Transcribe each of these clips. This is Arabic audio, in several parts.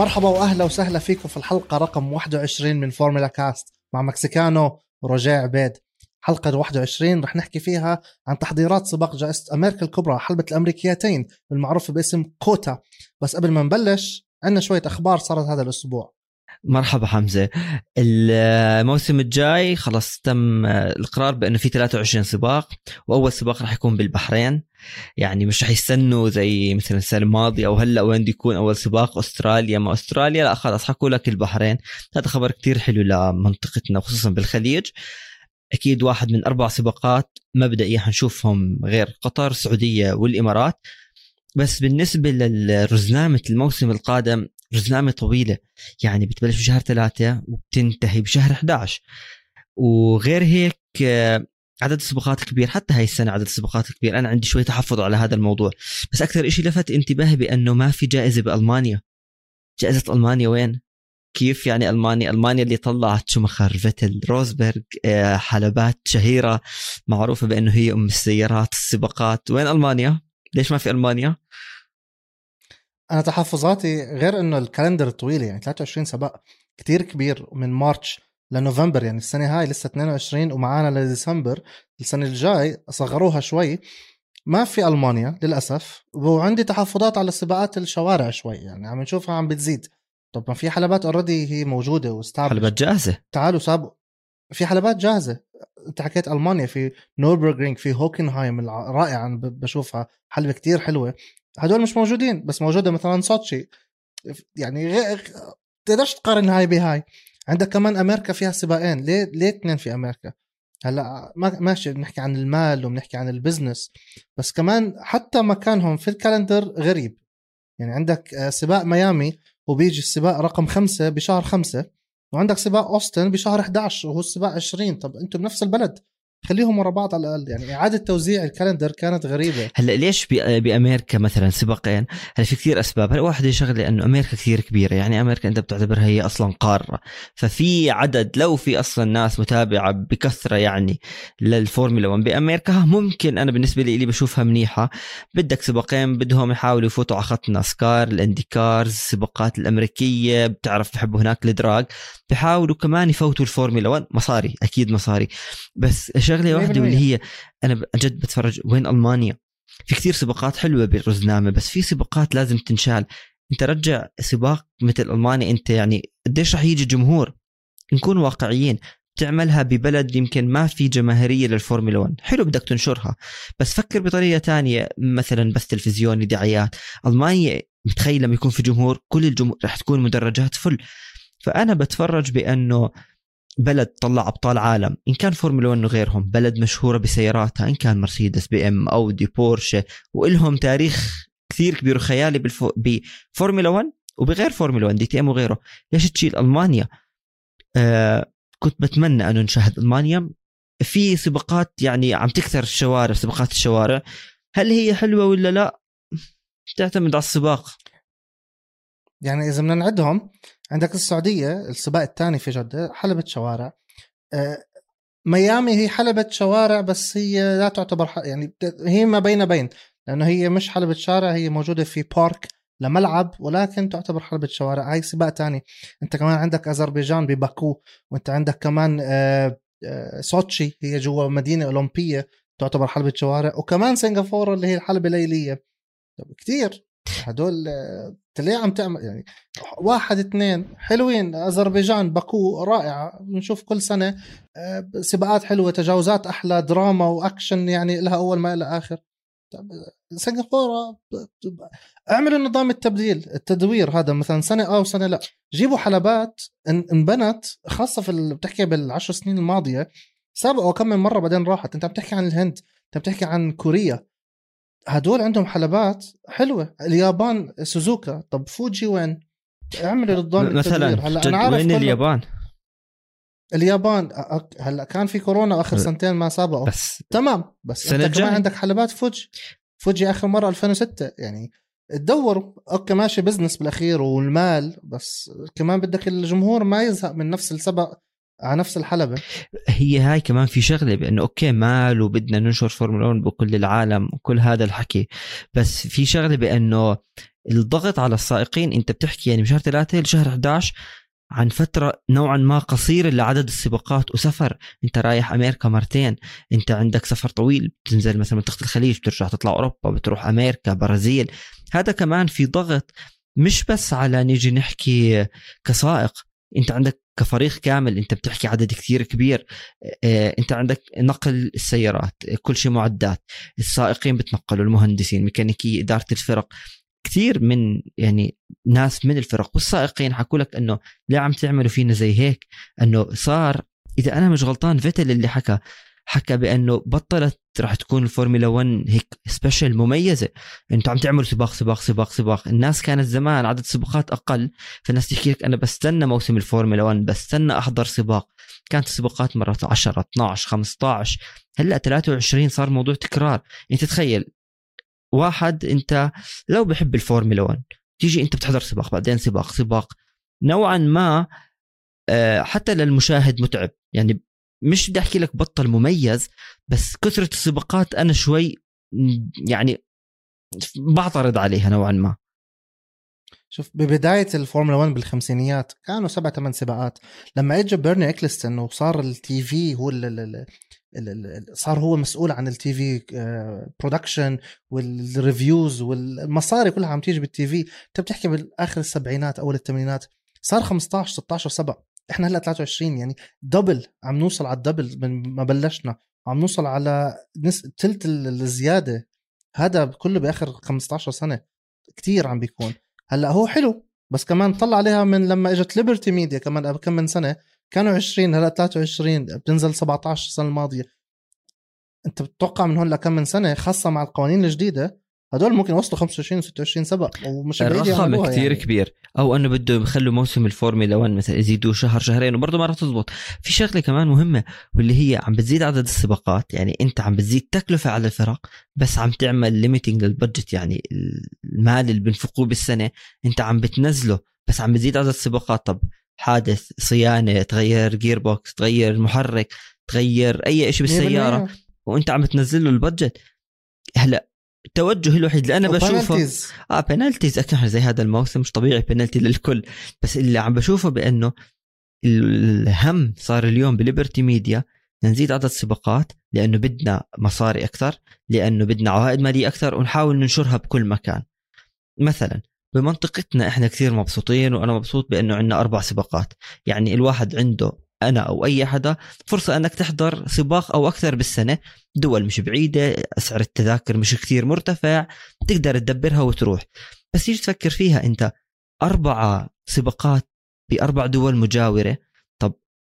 مرحبا وأهلا وسهلا فيكم في الحلقة رقم 21 من فورمولا كاست مع مكسيكانو ورجاء عبيد. حلقة 21 رح نحكي فيها عن تحضيرات سباق جائزة أمريكا الكبرى حلبة الأمريكيتين المعروفة باسم كوتا. بس قبل ما نبلش عندنا شوية أخبار صارت هذا الأسبوع. مرحبا حمزة. الموسم الجاي خلاص تم القرار بأنه في 23 سباق وأول سباق راح يكون بالبحرين. يعني مش راح يستنوا زي مثلا السنة الماضية أو هلأ وين يكون أول سباق أستراليا ما أستراليا لا خلاص حكوا لك البحرين. هذا خبر كتير حلو لمنطقتنا خصوصا بالخليج. أكيد واحد من أربع سباقات مبدئيا حنشوفهم غير قطر السعودية والإمارات. بس بالنسبة للرزنامة الموسم القادم رزنامة طويلة. يعني بتبلش بشهر ثلاثة وبتنتهي بشهر 11 وغير هيك عدد السباقات كبير حتى هاي السنة عدد السباقات كبير أنا عندي شوي تحفظ على هذا الموضوع. بس أكثر إشي لفت انتباهي بأنه ما في جائزة بألمانيا. جائزة ألمانيا وين؟ كيف يعني ألمانيا؟ ألمانيا اللي طلعت شومخر فيتل روزبرغ آه، حلبات شهيرة معروفة بأنه هي أم السيارات السباقات. وين ألمانيا؟ ليش ما في ألمانيا؟ أنا تحفظاتي غير إنه ال calendar طويل يعني 23 سباق كتير كبير من March لنوفمبر يعني السنة هاي لسه 22 ومعانا لديسمبر. السنة الجاي صغروها شوي. ما في ألمانيا للأسف وعندي تحفظات على سباقات الشوارع شوي يعني عم نشوفها عم بتزيد. طب ما في حلبات already هي موجودة واستعملت حلبات جاهزة. تعالوا سابوا في حلبات جاهزة. انت حكيت ألمانيا في نوربرغرينج في هوكنهايم رائعة بشوفها حلبة كتير حلوة. هدول مش موجودين بس موجودة مثلا سوتشي. يعني غير تقدرش تقارن هاي بهاي. عندك كمان أمريكا فيها سباقين. ليه ليه اثنين في أمريكا؟ هلأ ماشي بنحكي عن المال وبنحكي عن ال business بس كمان حتى مكانهم في ال calendar غريب. يعني عندك آه، سباق ميامي وبيجي السباق رقم خمسة بشهر خمسة وعندك سباق أوستن بشهر 11 وهو السباق 20 طب أنتم بنفس البلد. خليهم ورا بعض على الأقل. يعني إعادة توزيع ال calendar كانت غريبة. هلأ ليش بأمريكا مثلا سباقين هلأ في كثير أسباب. هلأ واحدة شغله انه أمريكا كثير كبيرة. يعني أمريكا أنت بتعتبرها هي أصلا قارة. ففي عدد لو في أصلا ناس متابعة بكثرة يعني للفورمولا 1 بأمريكا ممكن أنا بالنسبة لي, لي بشوفها منيحة. بدك سباقين بدهم يحاولوا يفوتوا على خط ناسكار ال IndyCars السباقات الأمريكية بتعرف بحبوا هناك ال drag بحاولوا كمان يفوتوا الفورمولا 1 مصاري أكيد مصاري. بس شغلة واحدة واللي هي أنا جد بتفرج وين ألمانيا. في كثير سباقات حلوة بالرزنامه بس في سباقات لازم تنشال. أنت رجع سباق مثل ألمانيا أنت يعني قديش رح يجي جمهور؟ نكون واقعيين. تعملها ببلد يمكن ما في جماهيرية للفورمولا 1 حلو بدك تنشرها. بس فكر بطريقة تانية مثلا بس تلفزيوني دعايات. ألمانيا متخيل لما يكون في جمهور كل الجمهور رح تكون مدرجات فل. فأنا بتفرج بأنه بلد طلع أبطال عالم إن كان فورمولا 1 وغيرهم بلد مشهورة بسياراتها إن كان مرسيدس بي إم أودي بورشة وإلهم تاريخ كثير كبير وخيالي بالفو... بفورمولا 1 وبغير فورمولا 1 DTM وغيره. ليش تشيل ألمانيا؟ آه كنت بتمنى أنه نشاهد ألمانيا. في سباقات يعني عم تكثر الشوارع سباقات الشوارع. هل هي حلوة ولا لا؟ تعتمد على السباق. يعني إذا بدنا نعدهم عندك السعودية السباق الثاني في جدة حلبة شوارع. آه، ميامي هي حلبة شوارع بس هي لا تعتبر يعني هي ما بين بين لأنه هي مش حلبة شارع هي موجودة في بارك لملعب ولكن تعتبر حلبة شوارع. هاي سباق تاني أنت كمان عندك أذربيجان بباكو وأنت عندك كمان آه، آه، سوتشي هي جوا مدينة أولمبية تعتبر حلبة شوارع. وكمان سنغافورة اللي هي الحلبة الليلية. كثير هدول ليه عم تعمل يعني واحد اثنين حلوين. أذربيجان باكو رائعة بنشوف كل سنة آه، سباقات حلوة تجاوزات أحلى دراما وأكشن يعني لها أول ما لها آخر. سنغافورة اعملوا نظام التبديل التدوير هذا مثلا سنة آه وسنة لا. جيبوا حلبات انبنت خاصة في بتحكي بالعشر سنين الماضية سبقوا كم من مرة بعدين راحت. أنت عم تحكي عن الهند أنت بتحكي عن كوريا. هدول عندهم حلبات حلوة. اليابان سوزوكا. طب فوجي وين؟ اعملوا نظام مثلا هلا أنا عارف وين اليابان؟ اليابان هلا كان في كورونا آخر سنتين ما سابقوا. بس تمام. بس أنت كمان عندك حلبات فوجي. فوجي آخر مرة 2006 يعني تدوروا أوكي ماشي business بالأخير والمال. بس كمان بدك الجمهور ما يزهق من نفس السبق. على نفس الحلبة. هي هاي كمان في شغلة بأنه أوكي مال وبدنا ننشر فورمولا 1 بكل العالم وكل هذا الحكي بس في شغلة بأنه الضغط على السائقين أنت بتحكي يعني من شهر ثلاثة لشهر 11 عن فترة نوعا ما قصيرة لعدد السباقات وسفر. أنت رايح أمريكا مرتين أنت عندك سفر طويل بتنزل مثلا منطقة الخليج بترجع تطلع أوروبا بتروح أمريكا برازيل. هذا كمان في ضغط مش بس على نيجي نحكي كسائق. أنت عندك كفريق كامل انت بتحكي عدد كثير كبير آه انت عندك نقل السيارات كل شيء معدات السائقين بتنقلوا المهندسين ميكانيكية إدارة الفرق كثير من يعني ناس من الفرق. والسائقين حكوا لك إنه ليه عم تعملوا فينا زي هيك؟ إنه صار إذا أنا مش غلطان فيتل اللي حكى حكى بأنه بطلت راح تكون الفورمولا 1 هيك special مميزة. أنتم عم تعملوا سباق سباق سباق سباق. الناس كانت زمان عدد سباقات أقل. فالناس تحكي لك أنا بستنى موسم الفورمولا 1 بستنى أحضر سباق. كانت السباقات مرات 10 12 15 هلأ 23 صار موضوع تكرار. انت تخيل واحد انت لو بحب الفورمولا 1 تيجي انت بتحضر سباق بعدين سباق سباق. نوعا ما آه، حتى للمشاهد متعب. يعني مش بدي أحكي لك بطل مميز بس كثرة السباقات أنا شوي يعني بعترض عليها نوعا ما. شوف ببداية الفورمولا 1 بالخمسينيات كانوا سبع ثمان سباقات. لما اجى بيرني إكلستون وصار ال TV هو صار هو مسؤول عن ال TV production وال revenues والمصاري كلها عم تيجي بال TV. أنت بتحكي بالآخر السبعينات أول الثمانينات صار 15 16 سبق إحنا هلأ 23 يعني دبل عم نوصل على الدبل من ما بلشنا. عم نوصل على نس... تلت الزيادة. هذا كله بآخر 15 سنة كتير عم بيكون. هلأ هو حلو بس كمان طلع عليها من لما إجت ليبرتي ميديا كمان قبل كم من سنة كانوا 20 هلأ 23 بتنزل 17 السنة الماضية. أنت بتتوقع من هون لكم من سنة خاصة مع القوانين الجديدة هدول ممكن يوصلوا 25 و26 سبق ومش الرقم كثير يعني. كبير. أو إنه بده يخلوا موسم الفورمولا 1 مثلا يزيدوه شهر شهرين وبرضه ما راح تزبط. في شغلة كمان مهمة واللي هي عم بتزيد عدد السباقات. يعني أنت عم بتزيد تكلفة على الفرق بس عم تعمل limiting لل budget يعني المال اللي بنفقوه بالسنة. أنت عم بتنزله بس عم بتزيد عدد السباقات. طب حادث صيانة تغير gearbox تغير محرك تغير أي شيء بالسيارة. وأنت عم تنزل له ال budget. هلأ التوجه الوحيد اللي أنا بشوفه آه penalties أكيد زي هذا الموسم مش طبيعي بنالتي للكل. بس اللي عم بشوفه بأنه الهم صار اليوم بليبرتي ميديا. نزيد عدد سباقات لأنه بدنا مصاري أكثر لأنه بدنا عوائد مالية أكثر ونحاول ننشرها بكل مكان. مثلا بمنطقتنا إحنا كثير مبسوطين وأنا مبسوط بأنه عندنا أربع سباقات. يعني الواحد عنده أنا أو أي حدا فرصة أنك تحضر سباق أو أكثر بالسنة. دول مش بعيدة أسعار التذاكر مش كثير مرتفع تقدر تدبرها وتروح. بس تيجي تفكر فيها أنت؟ أربعة سباقات بأربع دول مجاورة. طب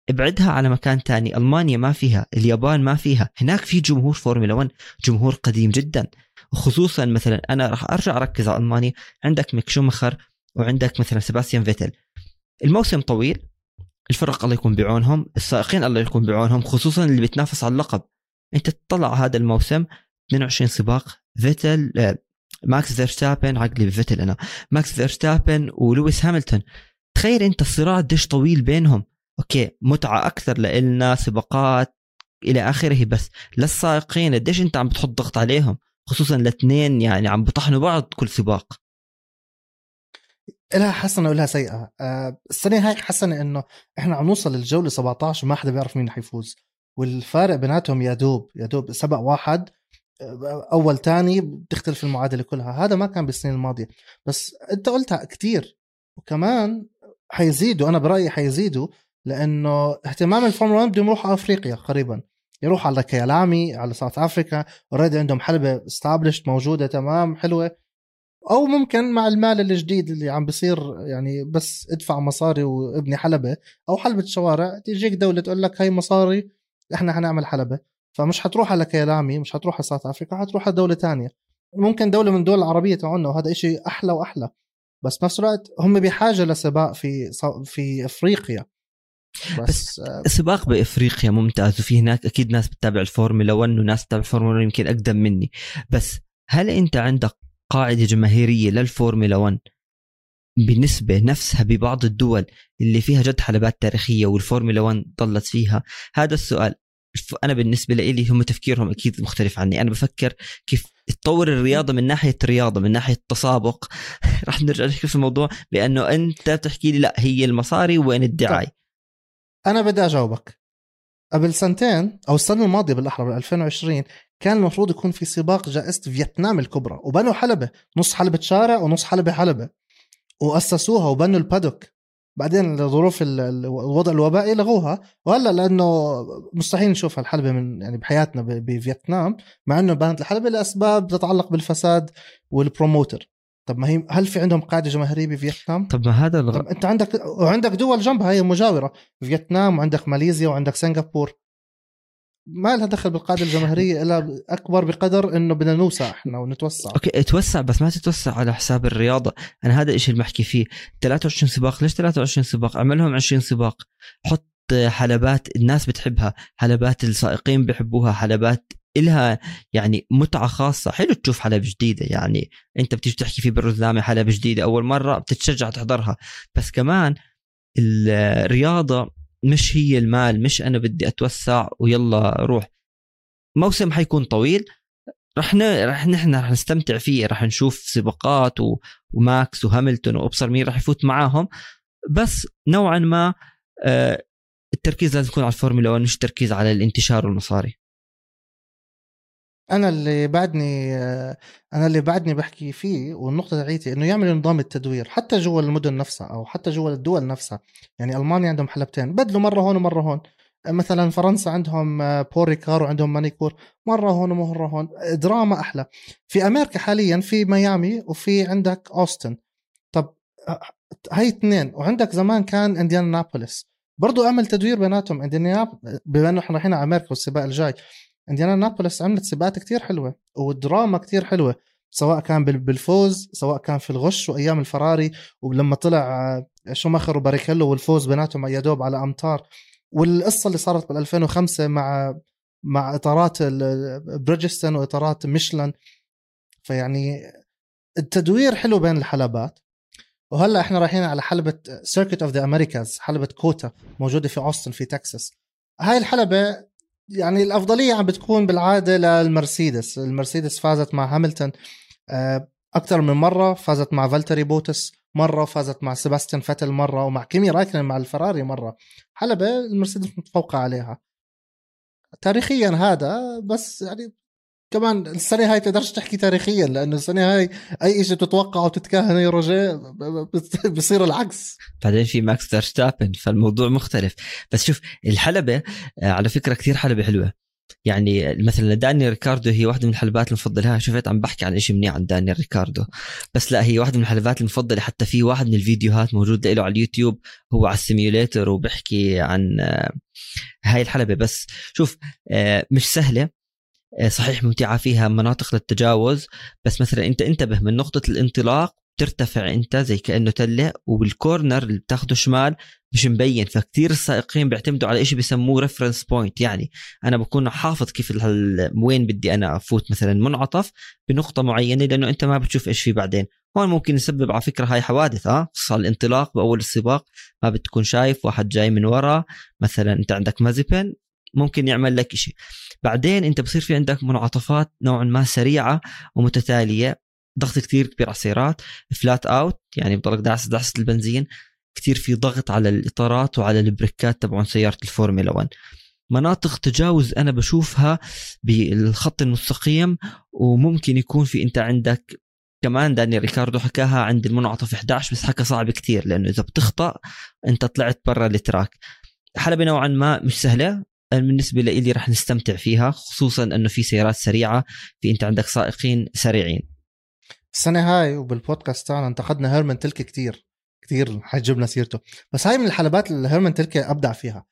ابعدها على مكان تاني. ألمانيا ما فيها اليابان ما فيها. هناك في جمهور فورمولا 1 جمهور قديم جدا. وخصوصا مثلا أنا راح أرجع أركز على ألمانيا. عندك ميك شوماخر وعندك مثلا سباستيان فيتل. الموسم طويل الفرق الله يكون بعونهم السائقين الله يكون بعونهم خصوصا اللي بتنافس على اللقب. أنت تطلع هذا الموسم 22 سباق فيتل آه، ماكس فيرستابن عقلي بفيتل أنا، ماكس فيرستابن ولويس هاملتون. تخيل أنت الصراع قديش طويل بينهم. أوكي متعة أكثر لنا سباقات إلى آخره بس للسائقين قديش أنت عم بتحط ضغط عليهم؟ خصوصا الاثنين يعني عم بطحنوا بعض كل سباق. لها حسنة ولها سيئة. آه، السنة هاي حسنة إنه إحنا عم نوصل للجولة 17 وما حدا بيعرف مين حيفوز والفارق بيناتهم يا دوب يا دوب سبق واحد آه، أول تاني بتختلف المعادلة كلها. هذا ما كان بالسنين الماضية. بس أنت قلتها كتير. وكمان حيزيدوا أنا برأيي حيزيدوا لأنه اهتمام الفورمولا 1 بدهم يروحوا أفريقيا قريبا. يروح على كيالامي على South Africa. Already عندهم حلبة established موجودة تمام حلوة. أو ممكن مع المال الجديد اللي عم بيصير يعني بس ادفع مصاري وابني حلبة أو حلبة شوارع تيجيك دولة تقول لك هاي مصاري إحنا حنعمل حلبة. فمش حتروح على كيالامي مش حتروح على South Africa حتروح على دولة تانية. ممكن دولة من الدول العربية تاعنا وهذا إشي أحلى وأحلى. بس بنفس الوقت هم بحاجة لسباق في في إفريقيا. بس, بس سباق بإفريقيا ممتاز وفي هناك أكيد ناس بتتابع الفورمولا 1 وناس بتتابع الفورمولا 1 يمكن أقدم مني. بس هل أنت عندك قاعدة جماهيرية للفورمولا 1 بنسبة نفسها ببعض الدول اللي فيها جد حلبات تاريخية والفورمولا 1 ضلت فيها. هذا السؤال أنا بالنسبة لي هم تفكيرهم أكيد مختلف عني. أنا بفكر كيف تطور الرياضة من ناحية الرياضة من ناحية التسابق. راح نرجع نحكي في الموضوع بأنه أنت بتحكي لي لا هي المصاري وين الدعاية؟ طيب. أنا بدي أجاوبك. قبل سنتين أو السنة الماضية بالأحرى بال 2020 كان المفروض يكون في سباق جائزة فيتنام الكبرى وبنوا حلبة نص حلبة شارع ونص حلبة حلبة وأسسوها وبنوا ال paddock. بعدين لظروف الوضع الوبائي لغوها وهلأ لأنه مستحيل نشوف هالحلبة من يعني بحياتنا بفيتنام مع إنه بنت الحلبة لأسباب تتعلق بالفساد وال promoter. طب ما هي هل في عندهم قاعدة جماهيريه بفيتنام؟ طب ما هذا الغ... طب أنت عندك وعندك دول جنبها هي مجاورة. فيتنام وعندك ماليزيا وعندك سنغافور. ما لها دخل بالقاعده الجماهيريه إلا أكبر بقدر إنه بدنا نوسع إحنا ونتوسع. أوكي توسع بس ما تتوسع على حساب الرياضة. أنا هذا الشيء اللي بحكي فيه. 23 سباق. ليش 23 سباق؟ اعملهم 20 سباق. حط حلبات الناس بتحبها. حلبات السائقين بيحبوها. حلبات إلها يعني متعة خاصة. حلو تشوف حلبة جديدة يعني أنت بتيجي تحكي في بالرزامة حلبة جديدة أول مرة بتتشجع تحضرها. بس كمان الرياضة مش هي المال مش أنا بدي أتوسع ويلا روح. موسم حيكون طويل رح ن... رح نحن رح نستمتع فيه رح نشوف سباقات و... وماكس وهاملتون وأبصر مين رح يفوت معاهم. بس نوعا ما آه التركيز لازم يكون على الفورمولا 1 مش التركيز على الانتشار والمصاري. أنا اللي بعدني أنا اللي بعدني بحكي فيه والنقطة تاعيتي إنه يعمل نظام التدوير حتى جوا المدن نفسها أو حتى جوا الدول نفسها. يعني ألمانيا عندهم حلبتين بدلوا مرة هون ومرة هون. مثلا فرنسا عندهم بول ريكار وعندهم مانيكور مرة هون ومرة هون. دراما أحلى. في أمريكا حاليا في ميامي وفي عندك أوستن. طب هاي اثنين. وعندك زمان كان إنديانابوليس برضو أعمل تدوير بيناتهم. انديانا بما إنه إحنا رايحين على أمريكا والسباق الجاي. انديانا نابولس عملت سباقات كتير حلوة والدراما كتير حلوة سواء كان بالفوز سواء كان في الغش وأيام الفراري ولما طلع آه، شوماخر وباريكيلو والفوز بيناتهم يا دوب على أمتار. والقصة اللي صارت بال 2005 مع مع إطارات بريدجستون وإطارات ميشلان فيعني التدوير حلو بين الحلبات. وهلأ إحنا رايحين على حلبة Circuit of the Americas حلبة كوتا موجودة في أوستن في تكساس. هاي الحلبة يعني الأفضلية عم بتكون بالعادة للمرسيدس. المرسيدس فازت مع هاملتون آه، أكثر من مرة فازت مع فالتيري بوتاس مرة فازت مع سيباستيان فيتل مرة ومع كيمي رايكونن مع الفراري مرة. حلبة المرسيدس متفوقة عليها. تاريخيا هذا بس يعني كمان السنة هاي تقدرش تحكي تاريخيا لأنه السنة هاي أي شيء تتوقعه وتتكهن يا رجاء بصير العكس. بعدين في ماكس فيرستابن فالموضوع مختلف. بس شوف الحلبة آه، على فكرة كثير حلبة حلوة. يعني مثلا داني ريكاردو هي واحدة من الحلبات المفضلة. شفت عم بحكي عن شيء منيح عن داني ريكاردو. بس لا هي واحدة من الحلبات المفضلة. حتى في واحد من الفيديوهات موجود له على اليوتيوب هو على ال simulator وبحكي عن آه، هاي الحلبة. بس شوف آه، مش سهلة. آه، صحيح ممتعة فيها مناطق للتجاوز بس مثلا أنت انتبه من نقطة الانطلاق ترتفع أنت زي كأنه تلة وبال corner اللي بتاخده شمال مش مبين فكتير السائقين بيعتمدوا على شيء بيسموه reference point يعني أنا بكون حافظ كيف وين بدي أنا أفوت مثلا منعطف بنقطة معينة لأنه أنت ما بتشوف إيش في بعدين. هون ممكن يسبب على فكرة هاي حوادث ها خصوصا الانطلاق بأول السباق ما بتكون شايف واحد جاي من ورا مثلا أنت عندك مازيبن ممكن يعمل لك شيء بعدين انت بصير في عندك منعطفات نوعا ما سريعة ومتتالية. ضغط كثير كبير على السيارات. flat out يعني بضلك دعس دعسه البنزين. كثير في ضغط على الإطارات وعلى البريكات تبعون سيارة الفورمولا 1 مناطق تجاوز أنا بشوفها بالخط المستقيم وممكن يكون في انت عندك كمان داني ريكاردو حكاها عند المنعطف 11 بس حكى صعب كثير لأنه إذا بتخطأ أنت طلعت برا ال track. حلبة نوعا ما مش سهلة. بالنسبة لي راح نستمتع فيها خصوصا إنه في سيارات سريعة في أنت عندك سائقين سريعين. السنة هاي وبالبودكاست تاعنا انتقدنا هيرمان تلكي كتير كتير حجبنا سيرته. بس هاي من الحلبات اللي هيرمان تلكي أبدع فيها.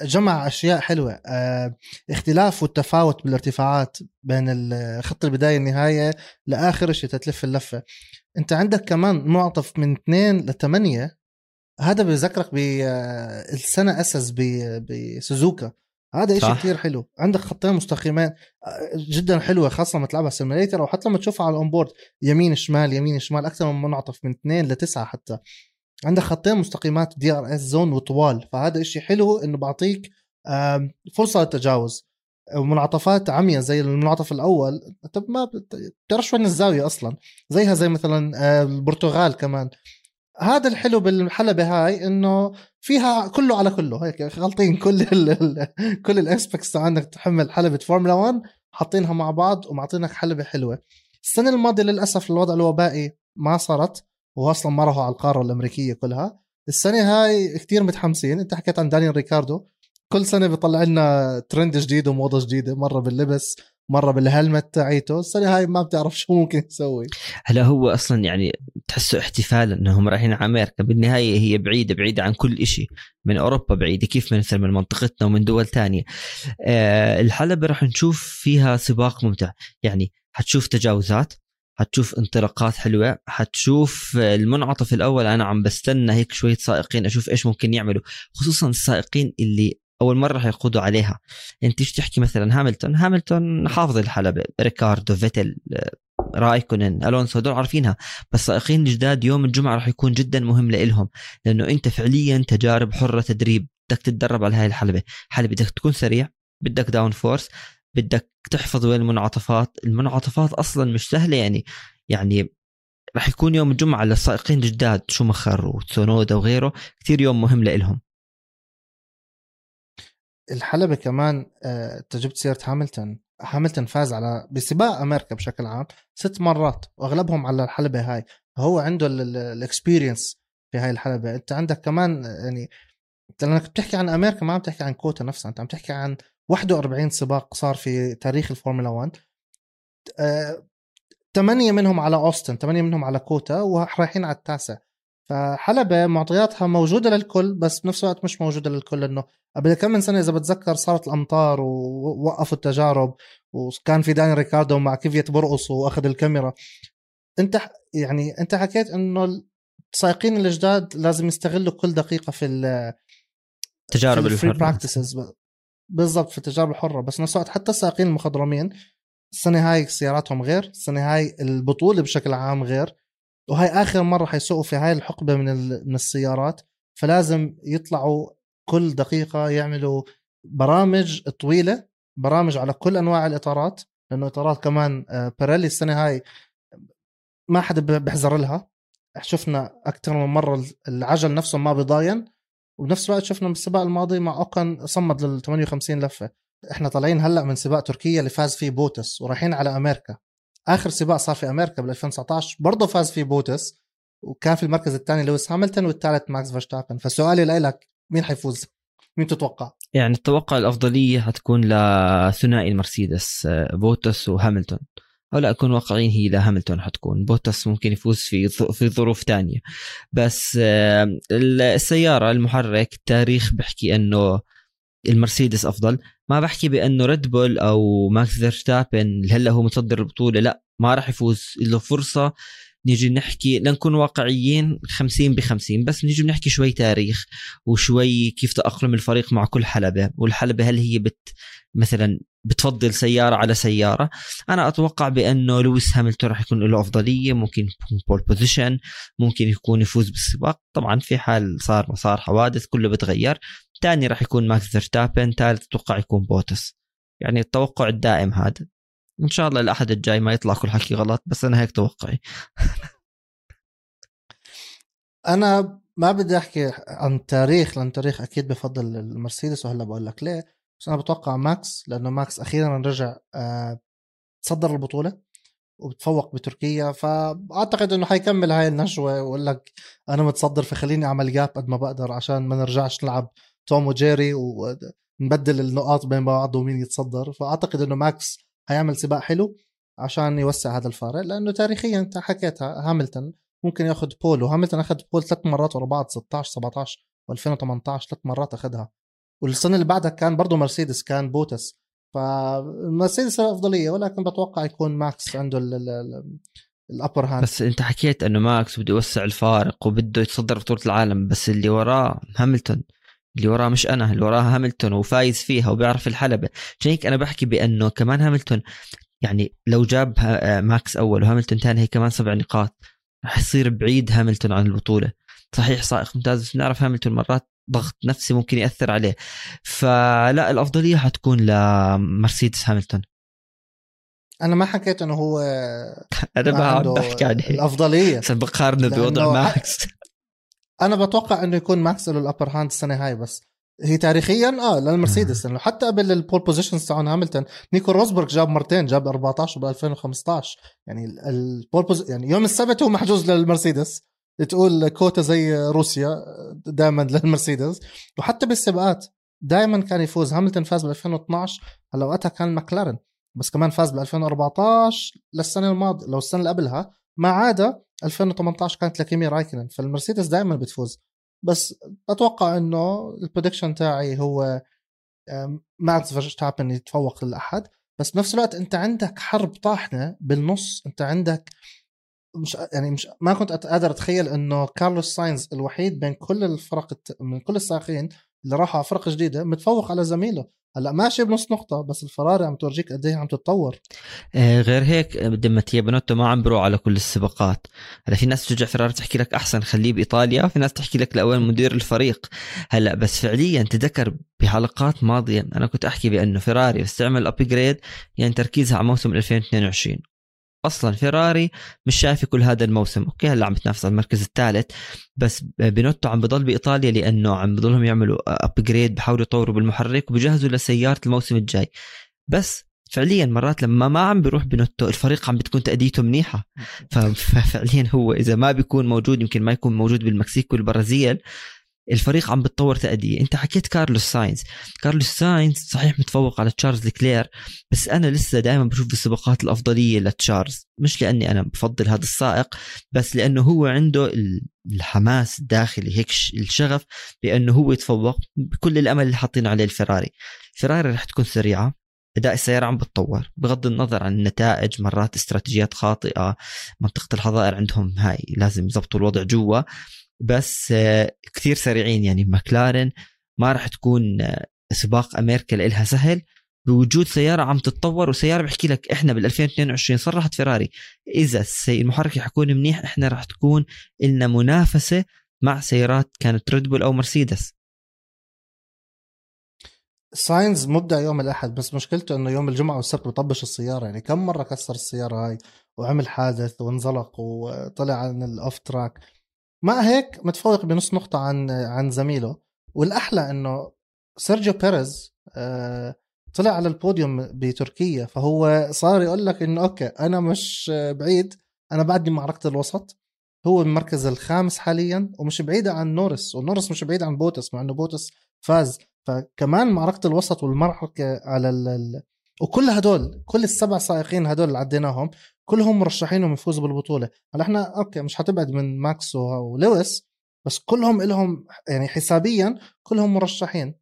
جمع أشياء حلوة آه اختلاف والتفاوت بالارتفاعات بين خط البداية النهاية لآخر شيء تتلف اللفة. أنت عندك كمان معطف من 2 ل 8 هذا بذكرك بالسنه آه، اسس بسوزوكا. هذا شيء كثير حلو. عندك خطين مستقيمين جدا حلوة خاصة لما تلعبها simulator أو حتى لما تشوفها على ال onboard يمين شمال يمين شمال أكثر من منعطف من اثنين لتسعة حتى. عندك خطين مستقيمات DRS zone وطوال. فهذا شيء حلو إنه بعطيك فرصة للتجاوز. ومنعطفات عمية زي المنعطف الأول. انت ما بتعرفش وين الزاوية أصلا؟ زيها زي مثلا آه، البرتغال كمان. هذا الحلو بالحلبة هاي إنه فيها كله على كله. هيك غلطين كل ال كل ال aspects عندك تحمل حلبة فورمولا 1 حاطينها مع بعض ومعطينك حلبة حلوة. السنة الماضية للأسف الوضع الوبائي ما صارت واصلا ما راحوا على القارة الأمريكية كلها. السنة هاي كتير متحمسين. أنت حكيت عن دانيال ريكاردو. كل سنة بيطلع لنا ترند جديد وموضة جديدة مرة باللبس مرة بالهلمت تاعيته. السنة هاي ما بتعرف شو ممكن يسوي. هلا هو أصلا يعني تحسه احتفال إنهم رايحين على أمريكا. بالنهاية هي بعيدة بعيدة عن كل شيء من أوروبا بعيدة كيف مثل من منطقتنا ومن دول تانية. أه الحلبة راح نشوف فيها سباق ممتع. يعني حتشوف تجاوزات حتشوف انطلاقات حلوة حتشوف المنعطف الأول. أنا عم بستنى هيك شوية سائقين أشوف إيش ممكن يعملوا. خصوصا السائقين اللي أول مرة حيقودوا عليها. انت إيش تحكي مثلا هاملتون هاملتون حافظ الحلبة ريكاردو فيتل رايكونن ألونسو هدول عارفينها. بس سائقين الجداد يوم الجمعة راح يكون جدا مهم لإلهم لأنه أنت فعليا تجارب حرة تدريب. بدك تتدرب على هاي الحلبة. حلبة بدك تكون سريع بدك downforce بدك تحفظ وين المنعطفات. المنعطفات أصلا مش سهلة يعني. يعني راح يكون يوم الجمعة للسائقين الجداد شومخر وتسونودا وغيره كثير يوم مهم لإلهم. الحلبة كمان آه، أنت جبت سيرة هاملتون. هاملتون فاز على بسباق أمريكا بشكل عام ست مرات وأغلبهم على الحلبة هاي. هو عنده ال experience في هاي الحلبة. أنت عندك كمان يعني انت لأنك بتحكي عن أمريكا ما عم تحكي عن كوتا نفسها أنت عم تحكي عن 41 سباق صار في تاريخ الفورمولا 1 ثمانية منهم على أوستن ثمانية منهم على كوتا ورايحين على التاسع. فحلبة معطياتها موجودة للكل بس بنفس الوقت مش موجودة للكل إنه قبل كم من سنة إذا بتذكر صارت الأمطار ووقفوا التجارب وكان في داني ريكاردو مع كيفيت برقص وأخذ الكاميرا. أنت يعني أنت حكيت إنه السائقين الجداد لازم يستغلوا كل دقيقة في التجارب الفري براكتسز بالضبط في التجارب الحرة. بس نفس الوقت حتى السائقين المخضرمين السنة هاي سياراتهم غير السنة هاي البطولة بشكل عام غير. وهي آخر مرة حيسوقوا في هاي الحقبة من من السيارات فلازم يطلعوا كل دقيقة يعملوا برامج طويلة برامج على كل أنواع الإطارات لأنه إطارات كمان آه، بيريلي السنة هاي ما حدا بيحذر لها. شفنا أكثر من مرة العجل نفسه ما بيضاين وبنفس الوقت شفنا بالسباق الماضي مع اوكون صمد لل 58 لفة. إحنا طالعين هلأ من سباق تركيا اللي فاز فيه بوتس ورايحين على أمريكا. آخر سباق صار في أمريكا بال 2019 برضه فاز فيه بوتس وكان في المركز الثاني لويس هاملتون والثالث ماكس فيرستابن فسؤالي لك مين حيفوز؟ مين تتوقع؟ يعني التوقع الأفضلية حتكون لثنائي المرسيدس آه، بوتس وهاملتون أو لا اكون واقعيين هي لهاملتون حتكون بوتس ممكن يفوز في في ظروف تانية بس آه، السيارة المحرك التاريخ بحكي أنه المرسيدس أفضل. ما بحكي بأنه Red Bull أو ماكس فيرستابن اللي هلأ هو متصدر البطوله لأ ما راح يفوز. له فرصة نيجي نحكي لنكون واقعيين 50 ب 50 بس نيجي نحكي شوي تاريخ وشوي كيف تأقلم الفريق مع كل حلبة. والحلبة هل هي مثلا بتفضل سيارة على سيارة؟ أنا أتوقع بأنه لويس هاملتون راح يكون له أفضلية. ممكن يكون pole position ممكن يكون يفوز بالسباق. طبعا في حال صار صار حوادث كله بتغير. ثاني راح يكون ماكس فيرستابن ثالث أتوقع يكون بوتس. يعني التوقع الدائم هذا. إن شاء الله الأحد الجاي ما يطلع كل حكي غلط بس أنا هيك توقعي. أنا ما بدي أحكي عن تاريخ لأن تاريخ أكيد بفضل المرسيدس وهلأ بقول لك ليه. بس أنا بتوقع ماكس لأنه ماكس أخيرا رجع آه، تصدر البطولة وبتفوق بتركيا. فأعتقد إنه حيكمل هاي النشوه ويقول لك أنا متصدر فخليني أعمل gap قد ما بقدر عشان ما نرجعش نلعب توم وجيري ونبدل النقاط بين بعض ومين يتصدر. فأعتقد إنه ماكس هيعمل سباق حلو عشان يوسع هذا الفارق لأنه تاريخيا أنت حكيتها هاملتون ممكن ياخذ pole وهاملتون أخذ pole ثلاث مرات ورا بعض 16 17 و2018 ثلاث مرات أخذها. والسنة اللي بعدها كان برضه مرسيدس كان بوتس. فمرسيدس الافضليه ولكن بتوقع يكون ماكس عنده ال upper hand بس أنت حكيت إنه ماكس بده يوسع الفارق وبده يتصدر بطولة العالم بس اللي وراه هاملتون. اللي وراه مش أنا اللي وراه هاملتون وفايز فيها وبيعرف الحلبة. عشان هيك أنا بحكي بأنه كمان هاملتون يعني لو جاب آه، ماكس أول وهاملتون ثاني هي كمان سبع نقاط. راح يصير بعيد هاملتون عن البطولة. صحيح سائق ممتاز بس بنعرف هاملتون مرات ضغط نفسي ممكن يأثر عليه. فلا الأفضلية حتكون لمرسيدس هاملتون. أنا ما حكيت إنه هو أنا ما عم بحكي عليه الأفضلية. بقارنه بوضع ماكس. أنا بتوقع إنه يكون ماكس له ال upper hand السنة هاي بس هي تاريخيا آه للمرسيدس لأنه حتى قبل ال pole positions تاعون هاملتون نيكو روزبرغ جاب مرتين جاب 14 ب 2015 يعني ال- ال pole pos... يعني يوم السبت هو محجوز للمرسيدس. تقول كوتا زي روسيا دائما للمرسيدس. وحتى بالسباقات دائما كان يفوز. هاملتون فاز ب 2012 هلأ وقتها كان ماكلارن بس كمان فاز ب 2014 للسنة الماضية لو السنة اللي قبلها ما عدا 2018 كانت لكيمي رايكنن فالمرسيدس دائما بتفوز. بس أتوقع إنه ال prediction تاعي هو ماكس فيرستابن يتفوق للأحد بس بنفس الوقت أنت عندك حرب طاحنة بالنص أنت عندك مش يعني مش ما كنت قادر أتخيل إنه كارلوس ساينز الوحيد بين كل الفرق من كل السائقين اللي راحوا على فرق جديدة متفوق على زميله. هلأ ماشي بنص نقطة بس الفراري عم تورجيك قد إيه عم تتطور. آه، غير هيك ماتيا بنوتو ما عم بروح على كل السباقات. هلأ في ناس بتشجع فيراري تحكي لك أحسن خليه بإيطاليا في ناس تحكي لك لاوين مدير الفريق. هلأ بس فعليا تذكر بحلقات ماضيه أنا كنت أحكي بأنه فيراري بتستعمل upgrade يعني تركيزها على موسم 2022 أصلا فيراري مش شايفه كل هذا الموسم. okay هلأ عم بتنافس على المركز الثالث بس بينوتو عم بضل بإيطاليا لأنه عم بضلهم يعملوا upgrade بحاولوا يطوروا بالمحرك وبجهزوا لسيارة الموسم الجاي. بس فعليا مرات لما ما عم بيروح بنوتو الفريق عم بتكون تأديته منيحة. ففعليا هو إذا ما بيكون موجود يمكن ما يكون موجود بالمكسيك والبرازيل الفريق عم بتطور تأدية. انت حكيت كارلوس ساينز. كارلوس ساينز صحيح متفوق على تشارلز لكلير بس أنا لسه دائما بشوف بالسباقات الأفضلية لتشارلز. مش لأني أنا بفضل هذا السائق بس لأنه هو عنده ال- الحماس الداخلي هيك الشغف بأنه هو يتفوق بكل الأمل اللي حاطين عليه الفراري. الفراري رح تكون سريعة أداء السيارة عم بتطور بغض النظر عن النتائج مرات استراتيجيات خاطئة منطقة الحظائر عندهم هاي لازم يضبطوا الوضع جوا. بس آه، كثير سريعين. يعني ماكلارن ما راح تكون آه، سباق أمريكا لإلها سهل. بوجود سيارة عم تتطور وسيارة بحكي لك إحنا بال 2022 صرحت فيراري. إذا المحرك حيكون منيح إحنا راح تكون لنا منافسة مع سيارات كانت Red Bull أو مرسيدس ساينز مبدع يوم الأحد بس مشكلته إنه يوم الجمعة والسبت بطبش السيارة. يعني كم مرة كسر السيارة هاي وعمل حادث وانزلق وطلع عن ال off track. مع هيك متفوق بنص نقطة عن عن زميله والأحلى إنه سيرجيو بيريز آه، طلع على البوديوم بتركيا فهو صار يقول لك إنه okay أنا مش بعيد أنا بعدني معركة الوسط هو المركز الخامس حاليا ومش بعيد عن نورس ونورس مش بعيد عن بوتس مع إنه بوتس فاز فكمان معركة الوسط والمعركه على. ال... وكل هدول كل السبع سائقين هدول اللي عديناهم كلهم مرشحين انهم يفوزوا بالبطولة. هلا إحنا okay مش حتبعد من ماكس ولويس بس كلهم لهم يعني حسابيا كلهم مرشحين.